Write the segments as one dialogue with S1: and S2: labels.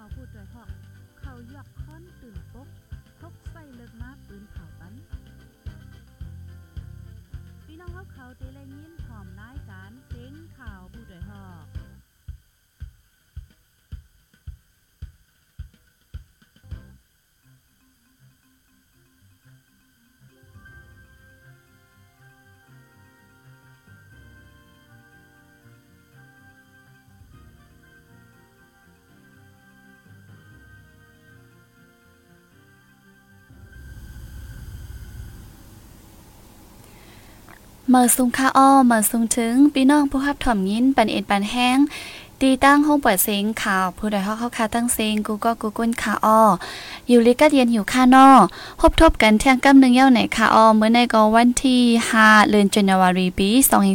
S1: ข่าวพูดด้วยหอก เขายกค้อนตื่นปกทกใส่เลิกมาปืนเผาปันพี่น้องเขาเขาเตะแลยินพร้อมรายการเซ็งข่าวผู้ด้วยหอก
S2: เมื่อซุงค่าอ้อเมื่อซุงถึงพี่น้องผู้รับถ่อมยินปันเอ็นปันแห้ง ตีตั้งห้องปล่อยเสียงข่าวผู้ใดเฮาเข้าคาตั้งเสียงกูก็กูก้นขาอ้ออยู่ลิกัดเย็นอยู่ค่านอพบทบกันเที่ยงกำนึงเย้าในข่าอ้อเมื่อในก็วันที่5เดือนจันวารีปี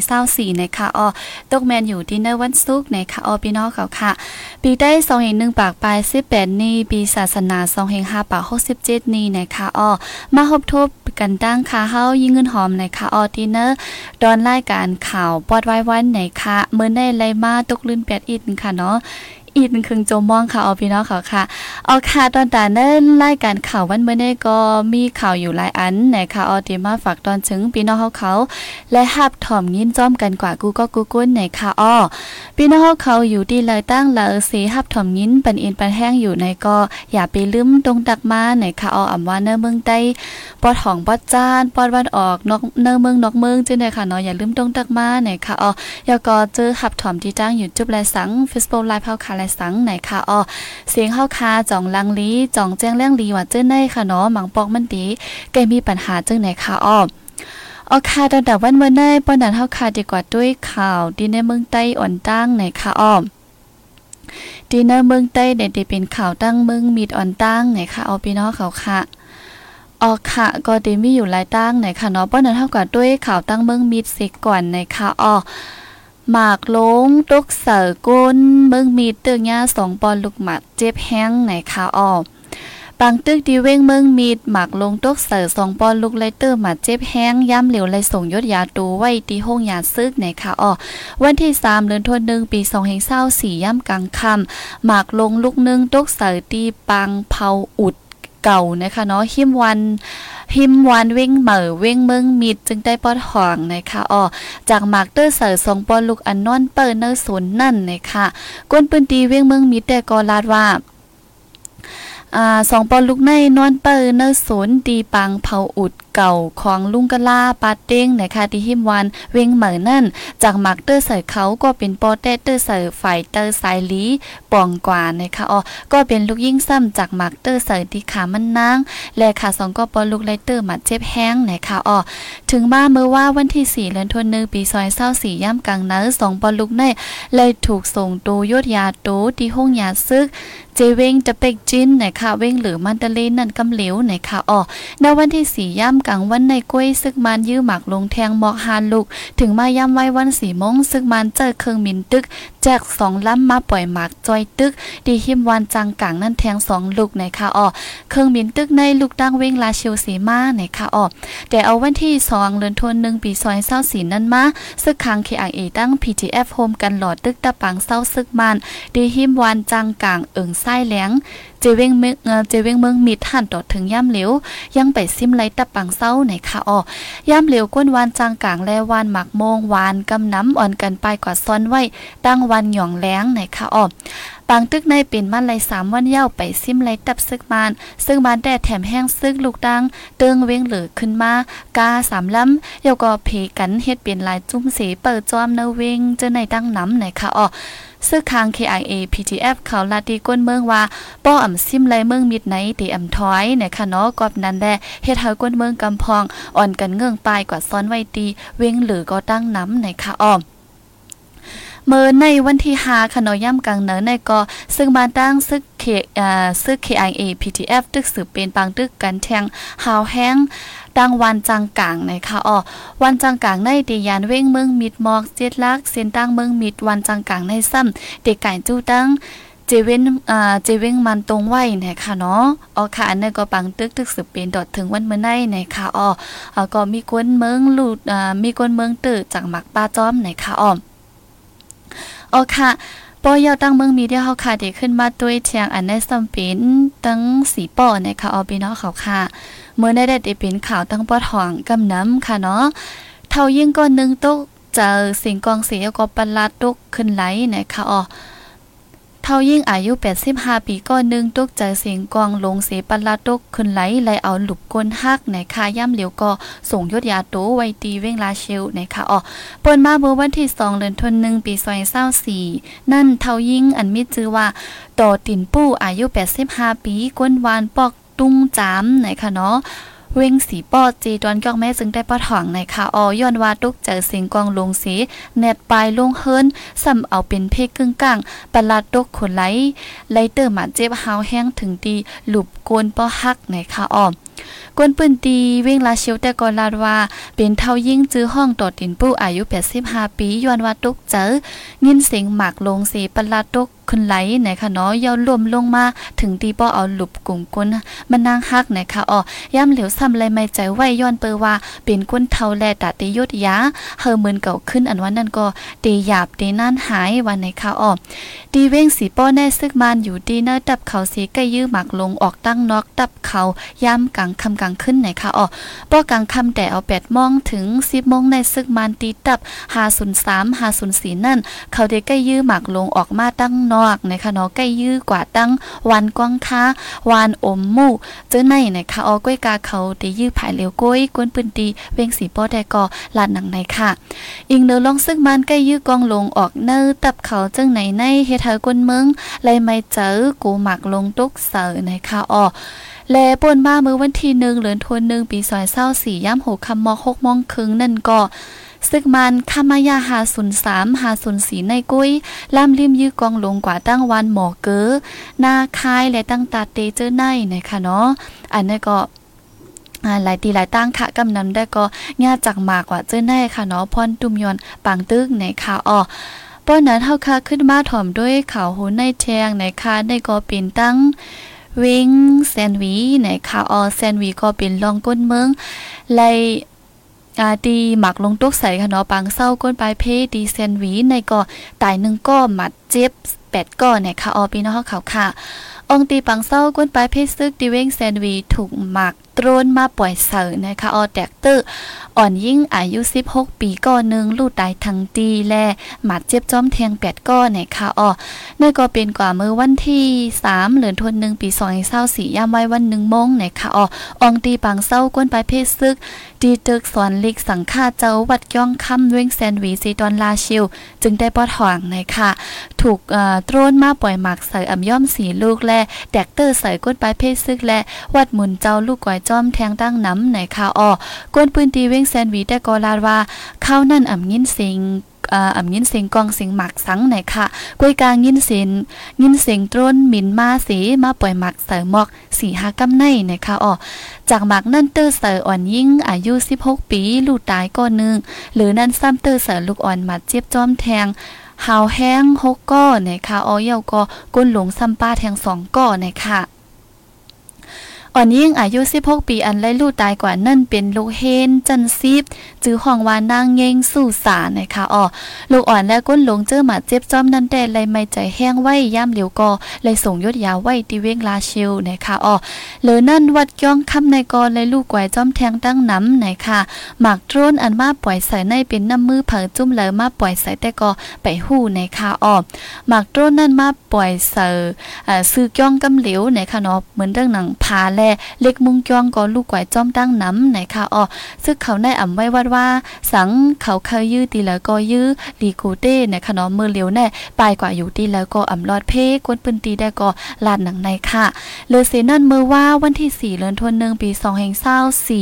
S2: 2024ในข่าอ้อตกแมนอยู่ที่ในวันศุกร์ในข่าอ้อพี่น้องเขาค่ะ ปีได้2.1ปากปลาย18นี้ปีศาสนา2.5ปาก67นี้ในข่าอ้อมาพบทบกันตั้งค่าเฮายิ่งเงินหอมในข่าอ้อทีเนอร์ดอนรายการข่าวปอดไว้วันในค่ะเมื่อในไลมาตกลื่น8อินค่ะเนาะ อีกหนึ่งครึ่งโจมองค่ะเอาพี่น้องเขาค่ะเอาค่ะตอนตาเนิ่นรายการข่าววันเมื่อนี้ก็มีข่าวอยู่หลายอันในค่ะเอาที่มาฝากตอนถึงพี่น้องเขาเขาและหับถ่อมยิ้นจ้อมกันกว่ากูก็กูกุ้นในค่ะอ้อพี่น้องเขาเขาอยู่ดีเลยตั้งเลยสีหับถ่อมยิ้นปันอินปันแห้งอยู่ในก็อย่าไปลืมตรงตักมาในค่ะอ้ออำว่าเนื้อเมืองใต้ปอดของปอดจานปอดวันออกนอกเนื้อเมืองนอกเมืองจังได๋ค่ะเนาะอย่าลืมตรงตักมาในค่ะอ้อแล้วก็เจอหับถ่อมที่จ้างอยู่จุบและสัง Facebook Live เฮาค่ะและสังไหนค่ะอ้อเสียงเฮาคาจ่องลังลีจ่องแจ้งเรื่องลีว่าเจ้าในค่ะเนาะหมังปอกมันดีแกมีปัญหาจังไหนค่ะอ้อเอค่ะตั้งแต่วันเมื่อในปอนนันเฮาคาดีกว่าด้วยข่าวดีในเมืองใต้อ่อนตั้งไหนค่ะอ้อดีในเมืองใต้เนี่ยได้เป็นข่าวตั้งเมืองมีดอ่อนตั้งไหนค่ะเอาพี่น้องเขาค่ะออกค่ะก็ด้มีอยู่หลายตั้งไหนค่ะเนาะป้อนนันเท่ากับด้วยข่าวตั้งเมืองมีดเสิก่อนในค่ะอ้อ หมากลงตกเสือก้นเมืองมีตึกยาสองปอนลูกหมัดเจ็บแห้งไหนค่ะอ้อบางตึกดีเว้งเมืองมีดหมักลงตกเสือสองปอนลูกไลเตอร์หมัดเจ็บแห้งย่ำเหลวไลส่งยศยาตูไว้ตีห้องยาซึกไหนค่ะอ้อวันที่3เดือนธันวาคมปี2524ย่ำกลางค่ำหมากลงลูกนึงตกเสือตีปังเผาอุด เก่านะคะเนาะหิมวันหิมวันเว้งเหม่อเว้งเมืองมิดจึงได้ปอดห่องนะคะอ๋อจากมากเตอร์เสือสองปอลูกอันนอนเปิดเนอร์ศูนย์นั่นนะคะก้นปืนตีเว้งเมืองมิดแต่ก็ลาดว่าอ่าสองปอลูกในนอนเปิดเนอร์ศูนย์ตีปังเผาอุดเก่าของลุงกะลาปาเต้งนะคะที่หิมวันเวงเหมือนั่นจากมักเตอร์ใส่เขาก็เป็นปอเตเตอร์ใส่ฝ่ายเตอร์สายลีปองกว่านะคะอ๋อก็เป็นลูกยิ่งซ้ำจากมักเตอร์ใส่ที่ขามันนางและขาสองก็ปอลูกไลเตอร์มาเจ็บแห้งนะคะอ๋อถึงมาเมื่อว่าวันที่4เดือนธันวาคมปีซอยเศร้าสี่ย่ำกลางนั้นสองปอลูกในเลยถูกส่งตัวยดยาโตที่ห้องยาซึกเจเวงจะเป็กจินนะคะเวงหรือมันตะเลนั่นกำเหลวนะคะอ๋อในวันที่สี่ย่ำกลางวันในกล้วยซึกมันยื้อหมักลงแทงหมอกฮานลูก ถึงมาย่ำไว้วันสี่โมงซึกมันเจอเครื่องมินตึก แจกสองล้ำมาปล่อยหมากจอยตึก ดีหิมวันจังกลางนั่นแทงสองลูกในค่ะอ้อเครื่องมินตึกในลูกดังเว้งลาเชียวสีมาในค่ะอ้อแต่เอาวันที่สองเดือนธันวาคมปีซอยเศร้าสีนั้นมาซึกคังเคไอตั้ง PTF โฮมกันหลอดตึกตะปังเศร้าซึกมันดีหิมวันจังกลางเอิงไส้แหลง เจเวงเมืองเจเวงเมืองมีท่านต่อถึงย่ำเหลวยังไปซิมไลตะปังเศร้าในค่ะอ้อย่ำเหลวก้นวานจางกลางแลวานหมักโมงวานกำน้ำอ่อนกันไปกว่าซ้อนไว้ตั้งวันหย่องแล้งในค่ะอ้อ บางตึกในเป็นมันไรสามวันเย้าไปซิมไรตับซึกมาน ซึ่งมานแต่แถมแห้งซึกลูกดัง เติงเวงเหลือขึ้นมากาสามล้ำเยาก็เพกันเฮ็ดเปลี่ยนลายจุ้มเสเปิดจอมเนเวงเจอในตั้งน้ำไหนค่ะอ้อซึ่งคาง KIA PTF เขาลาดีก้นเมืองว่าป้ออ่ำซิมไรเมืองมิดไหนตีอ่ำถอยในค่ะเนาะกอบนั้นแดเฮ็ดให้ก้นเมืองกำพอง อ่อนกันเงื่องปลายกว่าซ้อนไว้ตีเวงหรือก็ตั้งน้ำในค่ะอ้อม เมื่อในวันที่5ขนอย่ำกลางเนินในก็ซึ่งมาตั้งซึกเคอ่าซึก KIA PTF ตึกสืบเป็นปางตึกกันแทงหาวแห้งดังวันจังกลางนะคะอ๋อวันจังกลางในตียานเว้งเมืองมิดหมอกเจ็ดลักเส้นตั้งเมืองมิดวันจังกลางในซ้ำเด็กไก่จู้ตั้งเจเว้นอ่าเจเว้งมันตรงไว้นะคะเนาะอ๋อค่ะอันนี้ก็ปังตึกตึกสืบเป็นดอดถึงวันเมื่อในนะคะอ๋อก็มีกวนเมืองลูดอ่ามีกวนเมืองตื่จากหมักป้าจ้อมนะคะอ๋อ อ๋อค่ะปอยาวตั้งเมืองมีเดียเฮาค่ะเด็กขึ้นมาด้วยเชียงอันในสัมปินตั้งสีป่อนะคะออบิน้อเขาค่ะเมื่อได้ได้เป็นข่าวตั้งปอทองกำน้ำค่ะเนาะเท่ายิ่งก้อนึงตุกเจอสิ่งกองเสียก็ปันลาตุกขึ้นไหลนะคะอ๋อ เท่ายิ่งอายุ85ปีก็นึงตุกใจเสียงกองลงเสปันลาตุกขึ้นไหลไหลเอาหลุบก้นฮักในคาย่ำเหลียวก็ส่งยศยาโตไวตีเว้งลาเชลนคะอ๋อปนมาเมื่อวันที่2เดือนธันวาคมปี2024นั่นเท่ายิ่งอันมีชื่อว่าต่อตินปู้อายุ85ปีก้นวานปอกตุ้งจามนคะเนาะ เวงสีปอจีดอนกอกแม่จึงได้ปอถองในค่ะออย้อนว่าตุกเจอสิงกองลงสีเน็ตปลายลงเฮิรนสำเอาเป็นเพกกึ่งกลางประหลาดตกขนไหลไลเตอร์มาเจ็บหาวแห้งถึงดีหลุบโกนปอฮักในค่ะออม กวนปืนตีเว้งลาเชียวแต่ก่อนลาดว่า เป็นเท่ายิ่งจื้อห้องตอดตินปู้อายุ85ปีย้อนว่าตุกเจอยินเสียงหมากลงสีปลาตกขึ้นไหลไหนคะเนาะย่อรวมลงมาถึงตีป้อเอาหลุบกุ่งก้นมันนางฮักไหนคะอ๋อย่ำเหลียวซ้ำเลยไม่ใจไว้ย้อนเปอว่า เป็นก้นเทาแลตัดติยุดยาเฮอเหมือนเก่าขึ้นอันวันนั้นก็ตีหยาบตีนั่นหายวันไหนคะอ๋อตีเว้งสีป้อแน่ซึกมันอยู่ดีเนอตับเขาสีใกล้ยื้อหมักลงออกตั้งนอกตับเขาย่ำกลางคำกลางขึ้นไหนคะอ๋อป้อกลางคำแต่เอาแปดมองถึงสิบโมงในซึกมันตีตับหาศูนย์สามหาศูนย์สี่นั่น เขาได้ใกล้ยื้อหมักลงออกมาตั้งนอกนะคะเนาะใกล้ยื้อกว่าตั้งวันกว้างค้าวานอมมู่เจอในนะคะอ๋อก้อยกาเขาได้ยื้อผายเหลวก้อยกวนปืนตีเวงสีป้อแต่ก็ลาดหนังในค่ะ อิงเนอลองซึ่งมันใกล้ยื้อกองลงออกเนื้อตับเขาจึงไหนในเฮเธอกวนเมืองไลไม่เจอกูหมักลงตุกเสอนะคะอ๋อ แลป่นมาเมื่อวันที่หนึ่งเหลือนทวนหนึ่งปีซอยเศร้าสี่ย่ำหกคำมอกหกมองครึ่งนั่นก็ซึกมันคามายาหาศูนย์สามหาศูนย์สีในกุ้ยล่ำริมยื้อกองลงกว่าตั้งวันหมอเก๋อหน้าคายและตั้งตาเตเจอในนะคะเนาะอันนี้ก็หลายตีหลายตั้งค่ะกำนำได้ก็ง่าจากมากกว่าเจ้าแน่ค่ะเนาะพรตุมยอนปังตึกในค่ะอ๋อป้อนนั้นเฮาค่ะขึ้นมาถ่อมด้วยข่าวหูในแทงในค่ะได้ก็เป็นตั้ง วิงแซนวีในค่ะออแซนวีก็เป็นลองก้นเมืองไลอาดีหมักลงตุกใส่ค่ะเนาะปังเศร้าก้นปลายเพดีแซนวีในก็ตายหนึ่งก็หมัดเจ็บแปดก้อนเนี่ยค่ะออปีน้องเขาค่ะ องตีปังเศร้าก้นปลายเพซึกดีเว้งแซนวีถูกหมักตรนมาปล่อยเสือนะคะออแตกเตอร์อ่อนยิ่งอายุ 16 ปีก้อนหนึ่งลูกตายทั้งตีแลหมัดเจ็บจ้อมแทงแปดก้อนนะคะอ๋อนั่นก็เป็นกว่าเมื่อวันที่ 3เหลือนทวนหนึ่งปี2 0 2 4ย่ำไว้วันหนึ่งโมงนะคะอ๋อองตีปังเศร้าก้นปลายเพซึกดีตึกสอนลิกสังฆาเจ้าวัดย่องคำเว้งแซนวีซีตอนลาชิว จึงได้ปอถวงนะคะถูกตรนมาปล่อยหมักใส่อ่ำย่อมสีลูกและแดกเตอร์ใส่ก้นปลายเพซึกและวัดหมุนเจ้าลูกก้อยจอมแทงตั้งน้ำไหนค่ะอ้อกวนปืนตีเว้งแซนวีแต่ก็ลาดว่าเข้านั่นอ่ำยินสิงอ่ำยินเสียงกองเสียงหมักสังไหนค่ะกวยกลางยินเสียงยินเสียงตรนหมินมาสีมาปล่อยหมักเสริมหมอกสี่ห้ากำในนคะอ๋อจากหมักนั่นเตอร์เสออ่อนยิ่งอายุ 16 ปีลูกตายก้อนหนึ่งหรือนั่นซ้ำเตอร์เสอลูกอ่อนมาเจี๊ยบจ้อมแทงหาวแห้งหกก้อนะคะอ๋อเยาก็ก้นหลงซ้ำป้าแทงสองก้อนะคะ อ่อนยิ่งอายุ16ปีอันไล่ลูกตายกว่านั่นเป็นลูกเฮนจันซีบจื้อห้องวานางเงงสู่สารนะคะอ๋อลูกอ่อนและก้นหลงเจอหมาเจ็บจอมนั่นแต่เลยไม่ใจแห้งไว้ย่ำเหลียวกอเลยส่งยศยาไว้ตีเวงลาชิวนะคะอ๋อเหลือนั่นวัดย่องคำในกอเลยลูกกวยจอมแทงตั้งน้ำนะคะหมากโตรนอันมาปล่อยใส่ในเป็นน้ำมือเผอจุ่มเลยมาปล่อยใส่แต่กอไปหู้นะคะอ๋อหมากโตรนนั่นมาปล่อยเส่อ่าซื้อย่องกำเหลียวนะคะเนาะเหมือนเรื่องหนังพาแลเล็กมุงจ้องก็ลูกกวยจ้อมตั้งน้ำไหนค่ะอ๋อซึ่งเขาได้อ่ำไว้วัดว่า สังเขาเคยยื้อตีแล้วก็ยื้อลีกูเต้ในขนมมือเลียวแน่ปลายกว่าอยู่ตีแล้วก็อ่ำรอดเพกวนปืนตีได้ก็ลาดหนังในค่ะเลอเซนั่นมือว่าวันที่ 4เดือนธันวาคมปี2แห่งเศร้า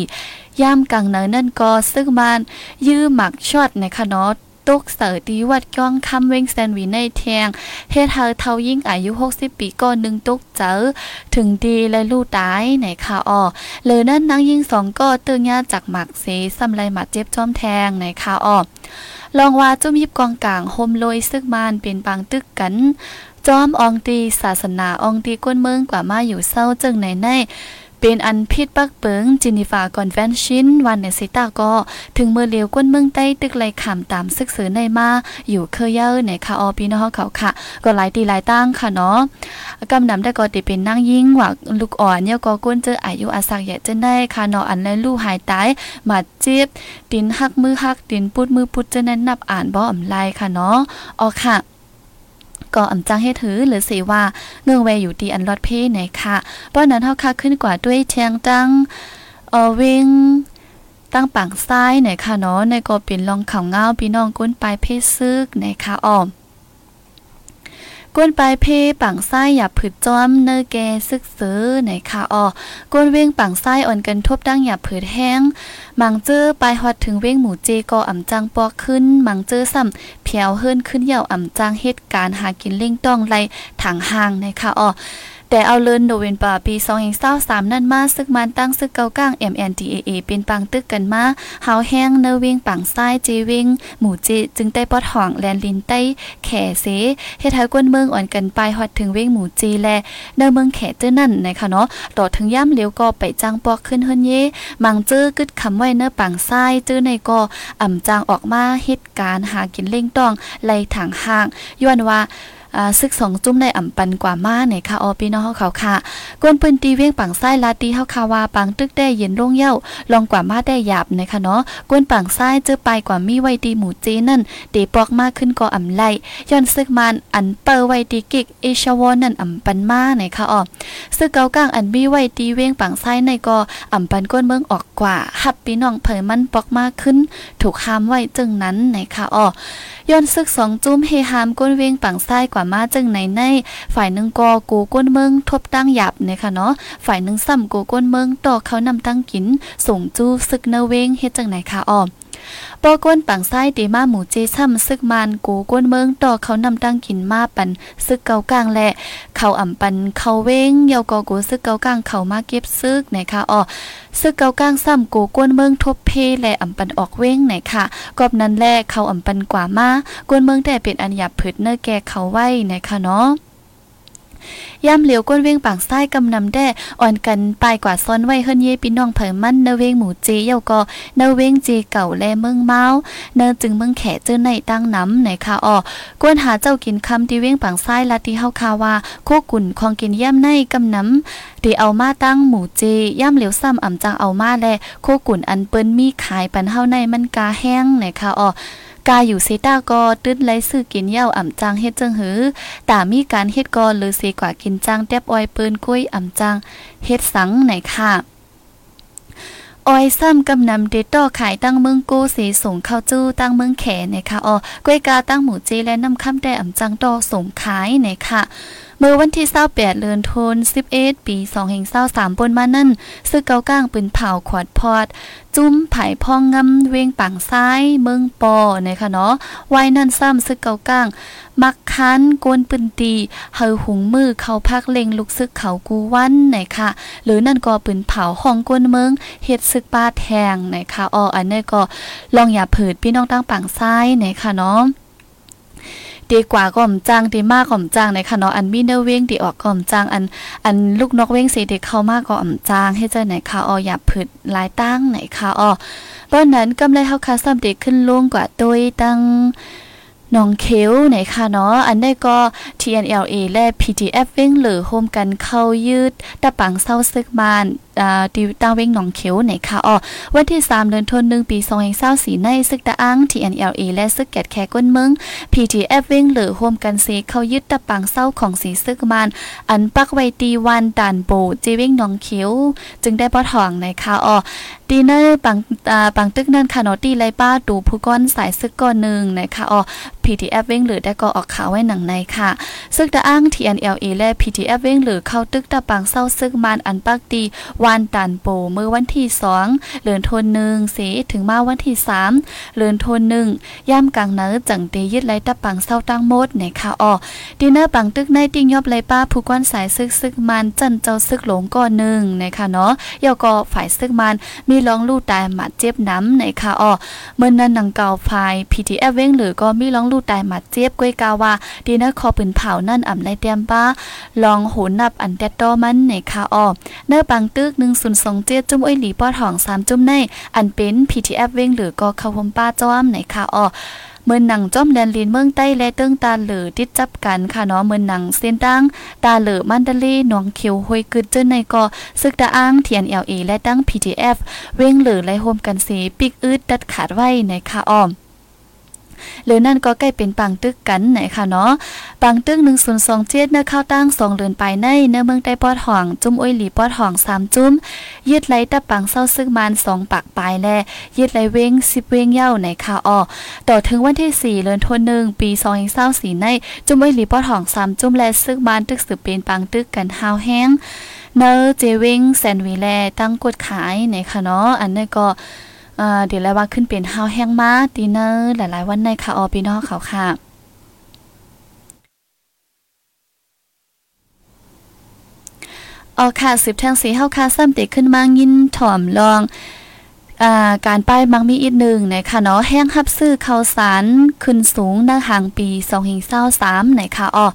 S2: 4ย่ามกลางเนินนั่นก็ซึ่งมันยื้อหมักช็อตในขนม ตกเสอตีวัดก้องคำเว้งแซนวีในแทงเฮ็ดเฮาเท่ายิ่งอายุ 60 ปีก็หนึ่งตกเจอถึงดีและลูกตายไหนค่ะอ้อเลยนั่นนางยิ่งสองก็ตึงยาจากหมักเสซ้ำไรหมัดเจ็บจ้อมแทงไหนค่ะอ้อลองว่าจุ่มยิบกองกลางโฮมโลยซึกมานเป็นบางตึกกันจอมอองตีศาสนาอองตีก้นเมืองกว่ามาอยู่เศร้าจึงไหนใน เป็นอันพิษปักเปิงจินิฟาคอนเวนชินวันในสิตาก็ ถึงเมื่อเลียวก้นเมืองใต้ตึกไหลขามตามซึกซือในมา อยู่เคยเยอในค่ะออพี่น้องเขาค่ะ ก็หลายตีหลายตั้งค่ะเนาะกำนำได้ก็ติเป็นนั่งยิ่งหวักลูกอ่อนเนี่ยก็ก้นเจออายุอาศักใหญ่จะได้ค่ะเนาะอันและลูกหายตายมาเจ็บตินหักมือหักตินปุดมือปุดจะนั้นนับอ่านบ่อำไลค่ะเนาะอ๋อค่ะ ก็อำจังให้ถือหรือสิว่าเงื่อเวอยู่ดีอันรอดเพศไหนค่ะเพราะนั้นเฮาค่ะขึ้นกว่าด้วยเชียงจังเออเวงตั้งปางซ้ายไหนค่ะเนาะในก็เป็นลองข่าวเงาพี่น้องก้นปลายเพศซึกไหนค่ะอ้อม ก้นปลายเพปังไส้หยาบผืดจอมเนอแกซึกซื้อไหนค่ะอ่อก้นเว้งปังไส้อ่อนกันทบดั้งหยาบผืดแห้งมังเจอปลายฮอดถึงเว้งหมูเจก็อ่ำจังปอกขึ้นมังเจอซ้ำเพียวเฮิรนขึ้นเหย่าอ่ำจังเหตุการณ์หากินเล่งต้องไรถังห่างนะคะอ่อ แต่เอาเลินโดเวนป่าปี2023นั่นมาซึกมันตั้งซึกเกาก้าง MNDAA เป็นปังตึกกันมาเฮาแห้งเนวิงปังซ้ายเจวิงหมู่เจจึงได้ปอดห่องแลนลินใต้แขเสเฮ็ดให้กวนเมืองอ่อนกันไปฮอดถึงเวงหมู่เจแลเนเมืองแขเจ้อนั่นนะคะเนาะต่อถึงย่ำเลียวก็ไปจังปอกขึ้นเฮินเยมังเจอกึดคำไว้เนปังซ้ายจื้อในก็อ่ำจางออกมาเหตุการณ์หากินเล่งต้องไล่ทางห่างย้อนว่า ซึกสองจุ้มในอ่ำปันกว่ามาในค่ะออพี่น้องเขาค่ะกวนปืนตีเวียงปังไส้ลาตีเฮาคาว่าปังตึกได้เย็นร่งเย้าลองกว่ามาได้หยาบในค่ะเนาะกวนปังไส้เจอไปกว่ามีไว้ตีหมูเจนั่นเดปอกมากขึ้นก็อ่ำไล่ย้อนซึกมันอันเปอร์ไว้ตีกิกเอชวอนนั่นอ่ำปันมาในค่ะออซึกเกากลางอันมีไว้ตีเวียงปังไส้ในก็อ่ำปันก้นเมืองออกกว่าหับพี่น้องเผยมันปอกมากขึ้น ถูกห้ามไว้จึงนั้นในค่ะออย้อนซึกสองจุ้มเฮฮามก้นเวียงปังไส้กว่ามาจึงในในฝ่ายหนึ่งกอกูก้นเมืองทบตั้งหยับเนี่ยค่ะเนาะฝ่ายหนึ่งซ้ำกูก้นเมืองต่อเขานำตั้งกินส่งจู้ซึกเนเวงเฮ็ดจังไหนค่ะอ้อม ปอก้นปังไส้เดมาหมูเจซ้ำซึกมานกูก้นเมืองต่อเขานำตั้งกินมาปันซึกเกากลางแหละเขาอ่ำปันเขาเว้งเยาวกอกูซึกเกากลางเขามาเก็บซึกไหนค่ะอ้อซึกเกากลางซ้ำกูก้นเมืองทบเพและอ่ำปันออกเว้งไหนค่ะกอบนั้นแลเขาอ่ำปันกว่ามากวนเมืองแต่เป็นอันหยับผืดเนื้อแกเขาไว้ไหนค่ะเนาะ ย่ำเหลียวก้นเวงปากซ้กำนำแด้อ่อนกันปลายกว่าซ้อนไว้เฮิรนเย่พี่น้องเผยมันเนเวงหมูเจเยาก็เนเวงเจเก่าแลเมืองเมาเนจึงเมืองแขเจอในตั้งน้ำไหนค่ะอ้อกวนหาเจ้ากินคำที่เวงปากซ้ลาที่เฮาคาว่าโคกุ่นของกินย่ำในกำนำที่เอามาตั้งหมูเจย่ำเหลียวซ้ำอ่ำจังเอามาแลโคกุ่นอันเปิ้นมีขายปันเฮาในมันกาแห้งไหนค่ะอ้อ กาอยู่เซต้าก็ตื้นไลซื้อกินเหย้าอ่ำจังเฮ็ดจังหือตามีการเฮ็ดกอหรือเสกว่ากินจังแตบอ้อยปืนกล้วยอ่ำจังเฮ็ดสังไหนค่ะออยซ้ำกำนำเดต่อขายตั้งเมืองโกเสส่งเข้าจู้ตั้งเมืองแขนะคะอ๋อกล้วยกาตั้งหมูเจและน้ำค่ำแต่อ่ำจังต่อส่งขายนะคะ เมื่อวันที่28เดือนธันวาคม11ปี2023ปนมานั่นซึกเกาก้างปืนเผาขวดพอด จุ้มไผ่พองงำเวงปังซ้ายเมืองปอนะคะเนาะไว้นั่นซ้ำซึกเกาก้าง มักคันกวนปืนตีเฮาหุงมือเขาพักเล็งลูกซึกเขากูวันไหนค่ะหรือนั่นก็ปืนเผาห้องกวนเมืองเฮ็ดซึกป้าแทงไหนค่ะอ๋ออันนี้ก็ลองอย่าเผิดพี่น้องตั้งปังซ้ายไหนค่ะเนาะ ดีกว่าก่อมจ้างดีมากก่อมจ้างในค่ะเนาะอันมีเนเว้งดีออกก่อมจ้างอันอันลูกนกเว้งสีเด็กเข้ามากก่อมจ้างให้เจ้าไหนค่ะอออย่าผึดลายตั้งไหนค่ะออตอนนั้นกำไรเฮาคาซ้ำเด็กขึ้นลงกว่าตัวตั้งน้องเขียวไหนค่ะเนาะอันได้ก็ TNLA และ PTF เว้งหรือโฮมกันเข้ายืดตะปังเศร้าซึกมาน ติวตั้งเว้งหนองเขียวไหนค่ะอ๋อวันที่ 3 เดือนธันวาคมปี2024ในซึกตะอัง TNLA และซึกแกดแคก้นเมือง PTF เว้งหรือโฮมกันเซเข้ายึดตะปังเศร้าของสีซึกมานอันปักไว้ตีวันด่านโบจีเว้งหนองเขียว จึงได้ปอทองในค่ะอ๋อดีเนอร์ปังปังตึกนั่นค่ะเนาะตีไรป้าดูผู้ก้อนสายซึกก้อนหนึ่งนะคะอ๋อ PTF เว้งหรือได้ก็ออกข่าวไว้หนังในค่ะซึกตะอ้ง TNLA และ PTF เว้งหรือเข้าตึกตะปังเศร้าซึกมานอันปักตีวันันตันโปเมื่อวันที่สองเลือนทนหนึ่งเสถึงมาวันที่สามเลือนทนหนึ่งย่ำกลางเนื้อจังเตยึดไรตะปังเศร้าตั้งมดในค่ะอ๋อดีเนอร์ปังตึกในติ้งยอบไรป้าผู้ก้อนสายซึกซึกมันจันเจ้าซึกหลงก่อนหนึ่งในค่ะเนาะยอก็ฝ่ายซึกมันมีร้องลู่ตายหมัดเจ็บน้ำในค่ะอ๋อเมื่อนั้นนังเก่าฝ่าย PTF เว้งหรือก็มีร้องลู่ตายหมัดเจ็บก้วยกาวาดีเนอร์คอปืนเผานั่นอ่ำไรเตียมป้าลองโหนับอันเตตโตมันในค่ะอ๋อเนื้อปังตึก1 0 2 7จุ่มอ้อยหลีป้อทอง3จุ่มใน อันเป็น PTF เว้งหรือก็เข้าพมป้าจ้อมไหนค่ะอ้อเมือนหนังจ้อมแดนลินเมืองใต้และเติ้งตาเหลือติดจับกันค่ะเนาะเมือนหนังเส้นตั้งตาเหลือมันดาลีหนองเขียวห้วยกึดเจ้าในก็ซึกตาอ้างเทียน LA และตั้ง PTF เว้งเหลือและโฮมกันสีปิกอืดดัดขาดไว้ในค่ะอ้อม หรือนั่นก็ใกล้เป็นปังตึกกันไหนค่ะเนาะปังตึก1027เนื้อข้าวตั้ง2เดือนไปในเนื้อเมืองใต้ปอดห่อง จุ้มอ้อยหลีปอดห่อง3จุ้มยืดไหลตะปังเศร้าซึกมัน2ปักปลายแลยืดไหลเว้ง10เว้งเย้าในค่ะอ้อต่อถึงวันที่4เดือนธันวาคมปี2024ในจุ้มอ้อยหลีปอดห่อง3จุ้มและซึกมันตึกสืบเป็นปังตึกกันฮาวแห้งเนอเจวิงแซนวีแลตั้งกดขายในค่ะเนาะอันนี้ก็ เดี๋ยวแล้วว่าขึ้นเป็นห้าวแห้งมาดีเนอร์หลายๆ วันในค่ะออพี่น้องเขาค่ะออค่ะสิบแทงสีเฮาค่ะซ้ำติขึ้นมายินถ่อมลองอ่าการป้ายมักมีอีกหนึ่งนะคะเนาะแห้งฮับซื้อข้าวสารขึ้นสูงหน้าหางปี2023นะคะอ๋อ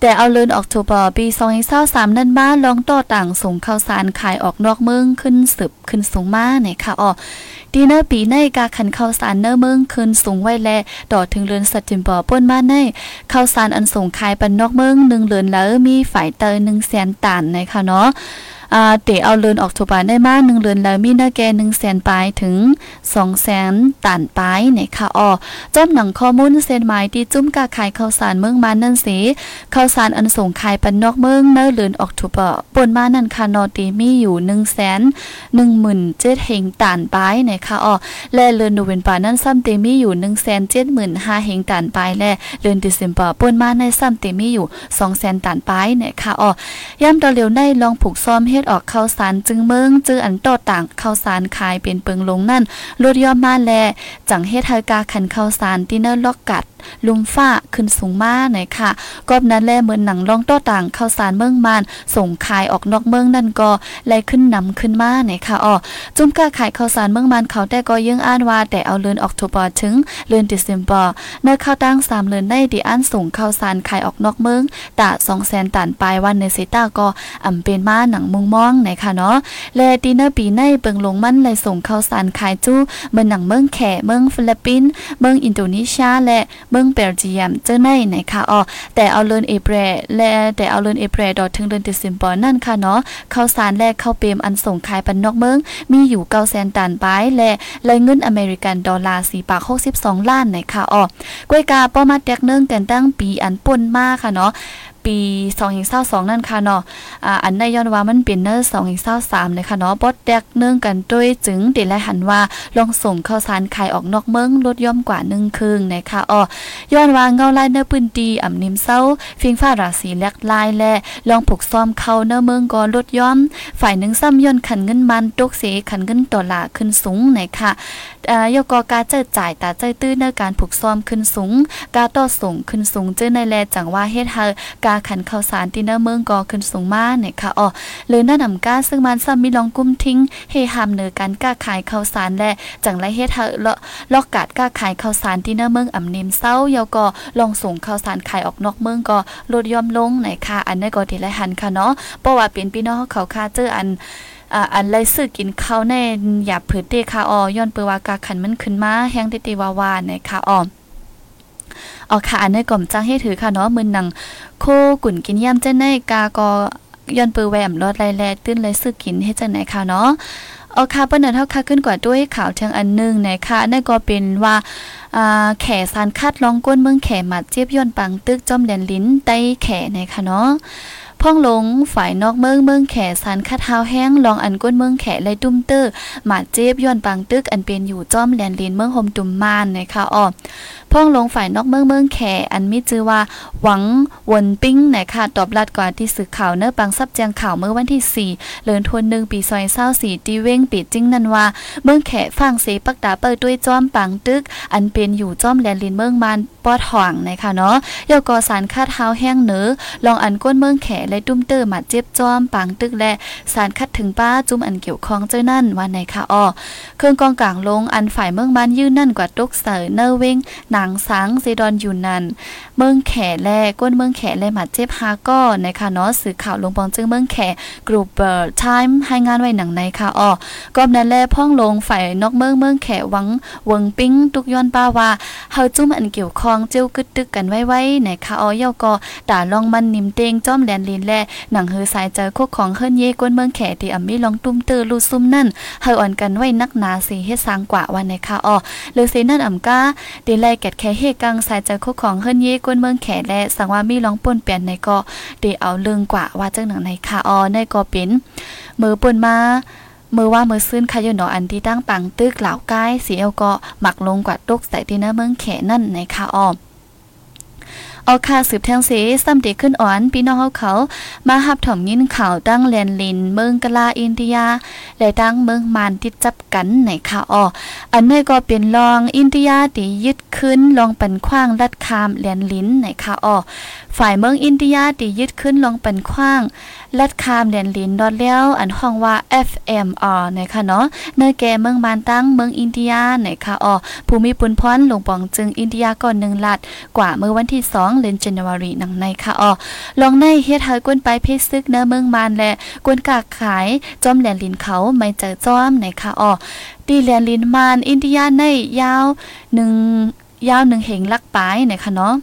S2: แต่เอาเลินออกทูบอปี2023นั่นมาลองต่อต่างส่งข้าวสารขายออกนอกเมืองขึ้นสืบขึ้นสูงมาเนี่ยค่ะอ๋อ ดีเนอร์ปีในกาขันข้าวสารเนอร์เมืองคืนสูงไว้แลต่อถึงเรือนสัตจิมปอป้นมาในข้าวสารอันส่งขายปันนอกเมืองหนึ่งเรือนแล้วมีฝ่ายเตยหนึ่งแสนตันนะคะเนาะ อ่าเตเอาเลือนออกทุบานได้มากหนึ่งเลือนแล้วมีเนื้อแกหนึ่งแสนปลายถึงสองแสนตันปลายเนี่ยค่ะอ๋อจอมหนังข้อมูลเส้นหมายที่จุ้มกาขายข้าวสารเมืองมานั่นสิข้าวสารอันส่งขายปันนอกเมืองเนื้อเลือนออกทุบปนมานั่นค่ะนอตีมีอยู่หนึ่งแสนหนึ่งหมื่นเจ็ดเฮงตันปลายเนี่ยค่ะอ๋อและเลือนดูเวนปานั่นซ้ำเตมีอยู่หนึ่งแสนเจ็ดหมื่นห้าเฮงตันปลายและเลือนดิเซมเบอร์ปนมาในซ้ำเตมีอยู่สองแสนตันปลายเนี่ยค่ะอ๋อย่ำตอเหลียวในลองผูกซ้อมเฮ็ดออกข้าวสารจึงเมืองจื้ออันโตต่างข้าวสารขายเป็นเปิงลงนั่นลดย่อมมาแลจังเฮ็ดให้กาขันข้าวสารที่เนอร์ล็อกกัด ลุมฟ้าขึ้นสูงมาหน่อยค่ะกอบนั้นแลเหมือนหนังลองโตต่างข้าวสารเมืองมาน ส่งขายออกนอกเมืองนั่นก็ไล่ขึ้นนำขึ้นมาหน่อยค่ะอ๋อจุ่มกาขายข้าวสารเมืองมานเขาแต่ก็ยังอ่านว่า แต่เอาเดือนออกตุบอถึงเดือนดิเซมเบอร์เนื้อข้าวตั้ง3เดือนได้ดีอันส่งข้าวสารขายออกนอกเมืองตะ200,000ตันปลายวันในเซตาก็อำเป็นมาหนังมุงมองไหนค่ะเนาะและดีเนอร์ปีในเบิงลงมันเลยส่งข้าวสารขายจู้เมืองหนังเมืองแขเมืองฟิลิปปินส์เมืองอินโดนีเซียและเมืองเบลเจียมเจ้าในไหนค่ะอ๋อแต่เอาเลินเอเปรและแต่เอาเลินเอเปรดอถึงเดือนเดซิมปอนั่นค่ะเนาะข้าวสารแลกข้าวเปมอันส่งขายปันนอกเมือง มีอยู่เก้าแสนตันไปและเลยเงินอเมริกันดอลลาร์สี่ปากหกสิบสองล้านไหนค่ะอ๋อกล้วยกาป้อมาแตกเนื่องกันตั้งปีอันป่นมากค่ะเนาะ ปี2022นั่นค่ะเนาะอ่าอันในย้อนว่ามันเป็นเนอร์2023นะคะเนาะบดแดกเนื่องกันด้วยจึงเดและหันว่าลองส่งข้าวสารขายออกนอกเมืองลดย่อมกว่า1ครึ่งนะคะอ๋อย้อนว่าเงาลายเนื้อปืนดีอ่ำนิมเศร้าฟิงฟ้าราศีแลกลายและลองผูกซ้อมเข้าเนื้อเมืองก็ลดย่อม ฝ่ายหนึ่งซ้ำย่นขันเงินมันตกเสียขันเงินดอลลาร์ขึ้นสูงนะคะอ่ายกกาเจอจ่ายตาใจตื้อในการผูกซ้อมขึ้นสูงกาต่อส่งขึ้นสูงเจอในแลจังว่าเฮ็ดให้การขันข้าวสารที่เนอเมืองก็ขึ้นสูงมากเนี่ยค่ะอ๋อเลยน่านำก้าซึ่งมันซ้ำมีลองกุ้มทิ้งเฮหามเนือการก้าขายข้าวสารและจังไรเฮ็ดเฮเลาะลอกกาดก้าขายข้าวสารที่เนอเมืองอ่ำเนมเศร้ายาวก็ลองส่งข้าวสารขายออกนอกเมืองก็ลดย่อมลงไหนค่ะอันนี้ก็ทีไรหันค่ะเนาะเพราะว่าเป็นพี่น้องเขาค่าเจออันอ่าอันไรซื้อกินข้าวแน่อย่าเผือเตค่ะออย้อนเปว่ากาขันมันขึ้นมาแห้งเตติวาวานะคะอ๋อ ออค่ะอันนี้ก่อมจ้างให้ถือค่ะเนาะมือหนังโคกุ่นกินย่ำเจ้าในกากอย้อนเปือแหวมรอดไรแลตื้นไรซื้อกินให้จังไหนค่ะเนาะเอาค่ะเปิ้นเท่าค่ะขึ้นกว่าด้วยข่าวเชิงอันนึงนะคะนั่นก็เป็นว่าแขสารคัดลองก้นเมืองแขมัดเจี๊ยบย้อนปังตึกจอมแดนลิ้นไต้แขนะคะเนาะ พ่องหลงฝ่ายนอกเมืองเมืองแขสันคัดเท้าแห้งลองอันก้นเมืองแขและตุ้มเตอร์หมาเจ็บย้อนปังตึกอันเป็นอยู่จ้อมแลนลินเมืองโฮมตุ่มมานนะคะอ้อพ่องลงฝ่ายนอกเมืองเมืองแขอันมีชื่อว่า หวังวนปิ้งนะคะตอบรัดกว่าที่สื่อข่าวเนื้อปังซับแจงข่าวเมื่อวันที่ 4เลือนทวนหนึ่งปีซอยเศร้าสี่ตีเว้งปีจิ้งนันว่าเมืองแขฟังเสปักตาเปิดด้วยจ้อมปังตึก อันเป็นอยู่จ้อมแลนลินเมืองมานปอดห่วงนะคะเนาะยกอสารคาดเท้าแห้งเนื้อลองอันก้นเมืองแขและตุ้มเตอร์มาเจ็บจอมปังตึกและสารคัดถึงป้าจุ่มอันเกี่ยวข้องเจ้านั่นว่าในค่ะอ้อเครื่องกองกลางลงอันฝ่ายเมืองบ้านยื่นนั่นกว่าตกเสอเนอร์เวงหนังสังเซดอนอยู่นั่นเมืองแขแลก้นเมืองแขแลมาเจ็บฮาก็ในค่ะเนาะสื่อข่าวลงปองจึงเมืองแขกรุ๊ปเบอร์ไทม์ให้งานไว้หนังในค่ะอ้อก็นั่นแลพ่องลงฝ่ายนอกเมืองเมืองแขหวังเวงปิ้งตุกย้อนป้าว่าเฮาจุ่มอันเกี่ยวข้องเจ้ากึดตึกกันไว้ไว้ในค่ะอ้อยก็ด่าลองมันนิ่มเตงจ้อมแลนลินแลหนังเฮือสายเจอคุกของเฮิรนเยก้นเมืองแขที่อำมีลองตุ้มเตอลูซุ่มนั่นเฮาอ่อนกันไว้นักหนาสิเฮ็ดสร้างกว่าวันในค่ะอ้อหรือสินั่นอำก้าเดแลแกดแค่เฮกังสายเจอคุกของเฮิรนเยก้นเมืองแขและสังว่ามีลองป่นเปลี่ยนในก็เดเอาเรื่องกว่าว่าจังหนังในค่ะอ้อในก็เป็นมือป่นมาเมื่อว่าเมื่อซื้นคายนออันที่ตั้งปังตึกเหล่าใกล้สีเอลก็หมักลงกว่าตกใส่ที่หน้าเมืองแขนั่นในค่ะอ้อ เอาค่าสืบแทงเสซ้ำเด็กขึ้นอ่อนพี่น้องเขาเขา มาหับถ่อมยินข่าวตั้งแลนลิน เมืองกะลาอินเดียและตั้งเมืองมานติดจับกันในข่าวอออันนี้ก็เป็นรองอินเดียตียึดขึ้นลองปันขว้างรัดคามแลนลินในข่าวออฝ่ายเมืองอินเดียตียึดขึ้นลองปันขว้างลัดคามแลนลินดอดแล้วอันห้องว่า FMR นะคะเนาะเนื้อแก่เมืองมานตั้งเมืองอินเดียในคะออภูมิปุนพรหลวงปองจึงอินเดียก่อนหนึ่งลัดกว่าเมื่อวันที่2เดือนจันวารีนังในค่ะออลองในเฮ็ดให้กวนไปเพชซึกเนื้อเมืองมานและกวนกากขายจอมแหลนลินเขาไม่เจอจอมในคะออดีแหลนลินมานอินเดียในยาว1ยาว1เหงลักปลายนะคะเนาะ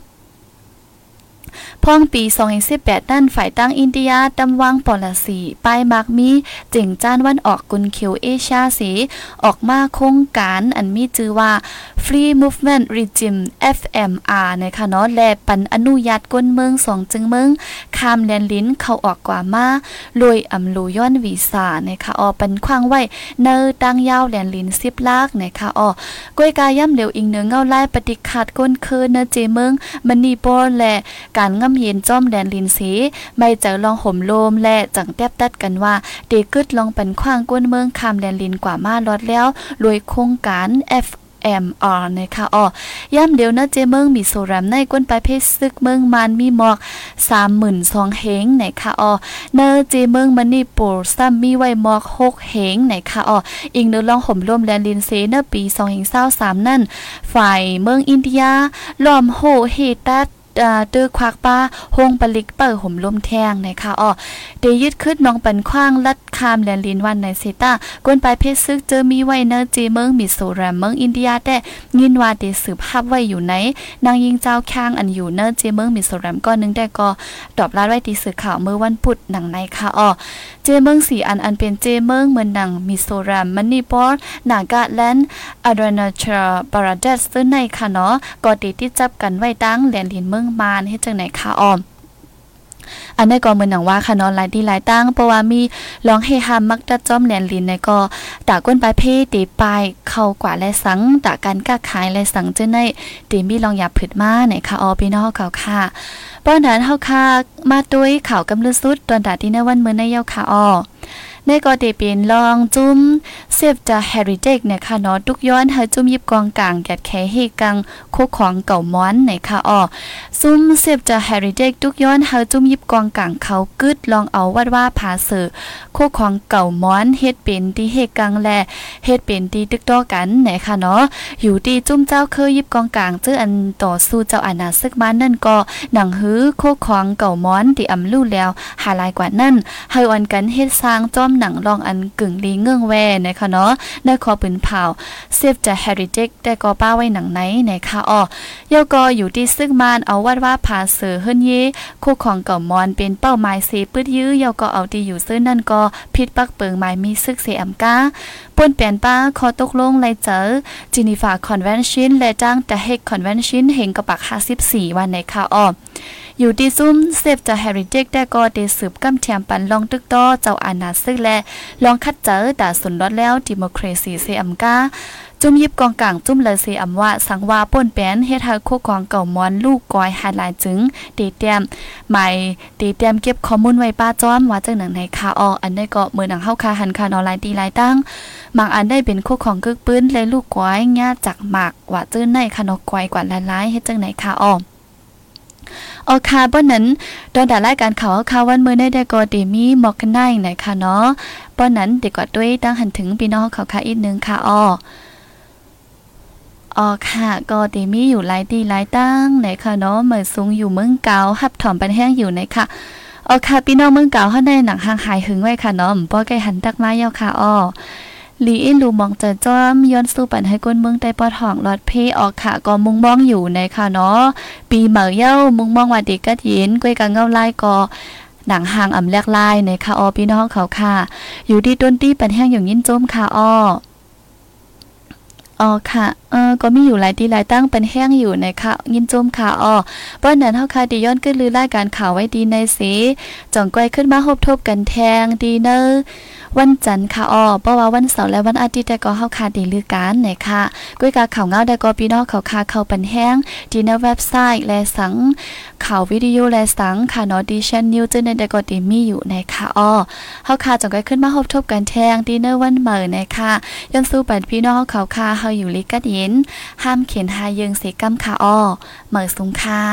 S2: พ่องปี 2018นั่นฝ่ายตั้งอินเดียตำวางปอลสีป้ายมากมีเจ๋งจ้านวันออกกุนเขียวเอเชียสีออกมาโครงการอันมีชื่อว่า Free Movement Regime FMR นะคะเนาะและปันอนุญาตก้นเมืองสองจึงเมืองคามแลนลิ้นเข้าออกกว่ามาลอยอำลูย้อนวีซ่านะคะออปันขว้างไว้เนอตั้งยาวแลนลิ้น10ลากนะคะออกวยกาย่ำเหลวอิงเนือเงาไลายปฏิคัดก้นคืนเนเจเมืองมันนีโปและกการง่ำเย็นจ้อมแดนลินสีไม่เจอลองห่มโลมและจังแทบตัดกันว่าเดกึดลองเป็นขว้างก้นเมืองคามแดนลินกว่ามาลอดแล้วรวยโครงการ F MR นะคะอ๋อย่ำเดียวนะเจเมืองมีโซรัมในก้นไปเพชรซึกเมืองมันมีหมอก32,000เฮงนะคะอ๋อเนอเจเมืองมันนี่ปูซ้ำมีไว้หมอก6เฮงนะคะอ๋ออิงเนอลองห่มร่มแลนลินเซเนปี2023นั่น ฝ่ายเมืองอินเดียล้อมโหเฮตัด ตื้อควักป้าหงปลิกเปิดห่มลมแทงนะคะอ๋อเดยึดขึ้นน้องปันคว้างลัดคามแลนลินวันในเซตากวนไปเพชรซึกเจอมีไว้เนอจีเมืองมิโซรามเมืองอินเดียแต่ยินว่าเดสืบภาพไว้อยู่ไหนนางยิงเจ้าค้างอันอยู่เนอจีเมืองมิโซรามก็นึงได้ก็ตอบลาดไว้ตีสื่อข่าวเมื่อวันพุธหนังในค่ะอ๋อเจเมืองสีอันอันเป็นเจเมืองเมืองหนังมิโซรามมันนีปอร์นากาแลนด์อาดรนาชาปาราเดสซึ่งในค่ะเนาะก็ติดที่จับกันไว้ตั้งแลนลินเมืองมานเฮ็ดจังไหนคะออมอันนี้ก็เหมือนหนังว่าค่ะนอนหลายที่หลายตั้งเพราะว่ามีลองเฮฮามักจะจ้อมแหนลินในก็ตาก้นปลายเพตีปลายเข้ากว่าและสังตาการก้าขายและสังเจ้าในตีมีลองหยาบผิดมาในค่ะออพี่น้องเขาค่ะป้อนนั้นเฮาค่ะมาด้วยข่าวกำลือสุดตอนตาที่ในวันเมื่อในเยาค่ะออ ในก็ได้เป็นลองจุ้มเซฟจะแฮริเทคเนี่ยค่ะเนาะทุกย้อนเฮจุ้มยิบกองกลางแกดแคเฮกังโคของเก่าม้อนในค่ะอ้อซุ่มเซฟจะแฮริเทคทุกย้อนเฮจุ้มยิบกองกลางเขากึดลองเอาวัดว่าผาเสือโคของเก่าม้อนเฮ็ดเป็นที่เฮกังแลเฮ็ดเป็นที่ตึกต่อกันไหนค่ะเนาะอยู่ที่จุ้มเจ้าเคยยิบกองกลางเจออันต่อสู้เจ้าอาณาศึกมานั่นก็หนังหื้อโคของเก่าม้อนที่อำลู่แล้วหาลายกว่านั่นเฮอันกันเฮ็ดสร้างจอมหนังลองอันกึ่งลีเงื่องแวนะคะเนาะได้ขอปืนเผาเซฟจะเฮริเทคได้ก็ป้าไว้หนังไหนนะคะอ้อยกออยู่ที่ซึ่งมานเอาวัดว่าผาเสือเฮิรนเยคู่ของเก่ามอนเป็นเป้าหมายเสปืดยื้อยกอเอาที่อยู่ซึ่งนั่นก็ผิดปักเปิงหมายมีซึกเสียมกาป่นเปลี่ยนป้าขอตกลงไลเจอจินีฟาคอนเวนชินและจ้างแต่เฮกคอนเวนชินเห็นกับปัก54วันในค่ะอ้อ อยู่ที่ซุ่มเซฟจะแฮริเจกได้ก็ได้สืบกำเทียมปันลองตึกต่อเจ้าอาณาซึกและลองคัดเจอแต่สุนรอดแล้วดิโมครซีเซอัมกาจุ่มยิบกองกลางจุ่มเลยเซอัมว่าสังว่าป่นแป้นเฮ็ดให้โคกองเก่ามอนลูกกอยหาหลายจึงตีเตียมหมายตีเตียมเก็บข้อมูลไว้ป้าจ้อมว่าจังหนังในคาอออันได้ก็มือหนังเฮาคาหันคาออนไลน์ตีหลายตั้งบางอันได้เป็นโคของกึกปืนและลูกกอยญาจากหมากว่าจื้อในขนกกอยกว่าหลายๆเฮ็ดจังไหนคาออ โอคาป้อนนั้นตอนด่ารายการข่าวข่าววันเมื่อได้ได้ก็เดมีหมอกกันได้ไหนคะเนาะป้อนนั้นเด็กกว่าด้วยตั้งหันถึงพี่น้องเขาค่ะอีกนึงค่ะอ้ออ๋อค่ะก็เดมี่อยู่หลายดีหลายตั้งไหนค่ะเนาะเหมือนสูงอยู่เมืองเกาหับถอมปันแห้งอยู่ไหนค่ะอ๋อค่ะพี่น้องเมืองเกาเฮาในหนังห่างหายหึงไว้ค่ะเนาะป้อไก่หันตักมาเยาค่ะอ้อ ลีอินลูมองจะจ้อมย้อนสู้ปันให้ก้นเมืองใต้ปอทองลอดเพออกค่ะก็มุงมองอยู่ในค่ะเนาะปีเหมาเย้ามุงมองว่าเด็กก็ยินก้วยกังเงาไล่ก็หนังห่างอ่ำแลกลายในค่ะออพี่น้องเขาค่ะ อยู่ที่ต้นตี้ปันแห้งอย่างยินจมค่ะอ้ออ๋อค่ะ เออก็มีอยู่หลายที่หลายตั้งเป็นแห้งอยู่ในค่ะยินจมค่ะอ้อป้อนนั้นเฮาค่ะดีย้อนขึ้นลือรายการข่าวไว้ดีในสีจ่องก้อยขึ้นมาฮบทบกันแทงดีเนอร์วันจันทร์ค่ะอ้อเพราะว่าวันเสาร์และวันอาทิตย์แต่ก็เฮาค่ะดีลือกันไหนค่ะก้อยกาข่าวเงาได้ก็พี่น้องเขาค่ะเข้าเปันแห้งดีในเว็บไซต์และสังข่าววิดีโอและสังค่ะเนาะดิชันนิวจึงในแต่ก็ดีมีอยู่ในค่ะอ้อเฮาค่ะจ่องก้อยขึ้นมาฮบทบกันแทงดีเนอร์วันเหม่อในค่ะย้อนสู้ปันพี่น้องเขาค่ะเฮาอยู่ลิกัดยิน ห้ามเขียนหาเยิงเสกำค่ะอ้อเหมือสุงค่า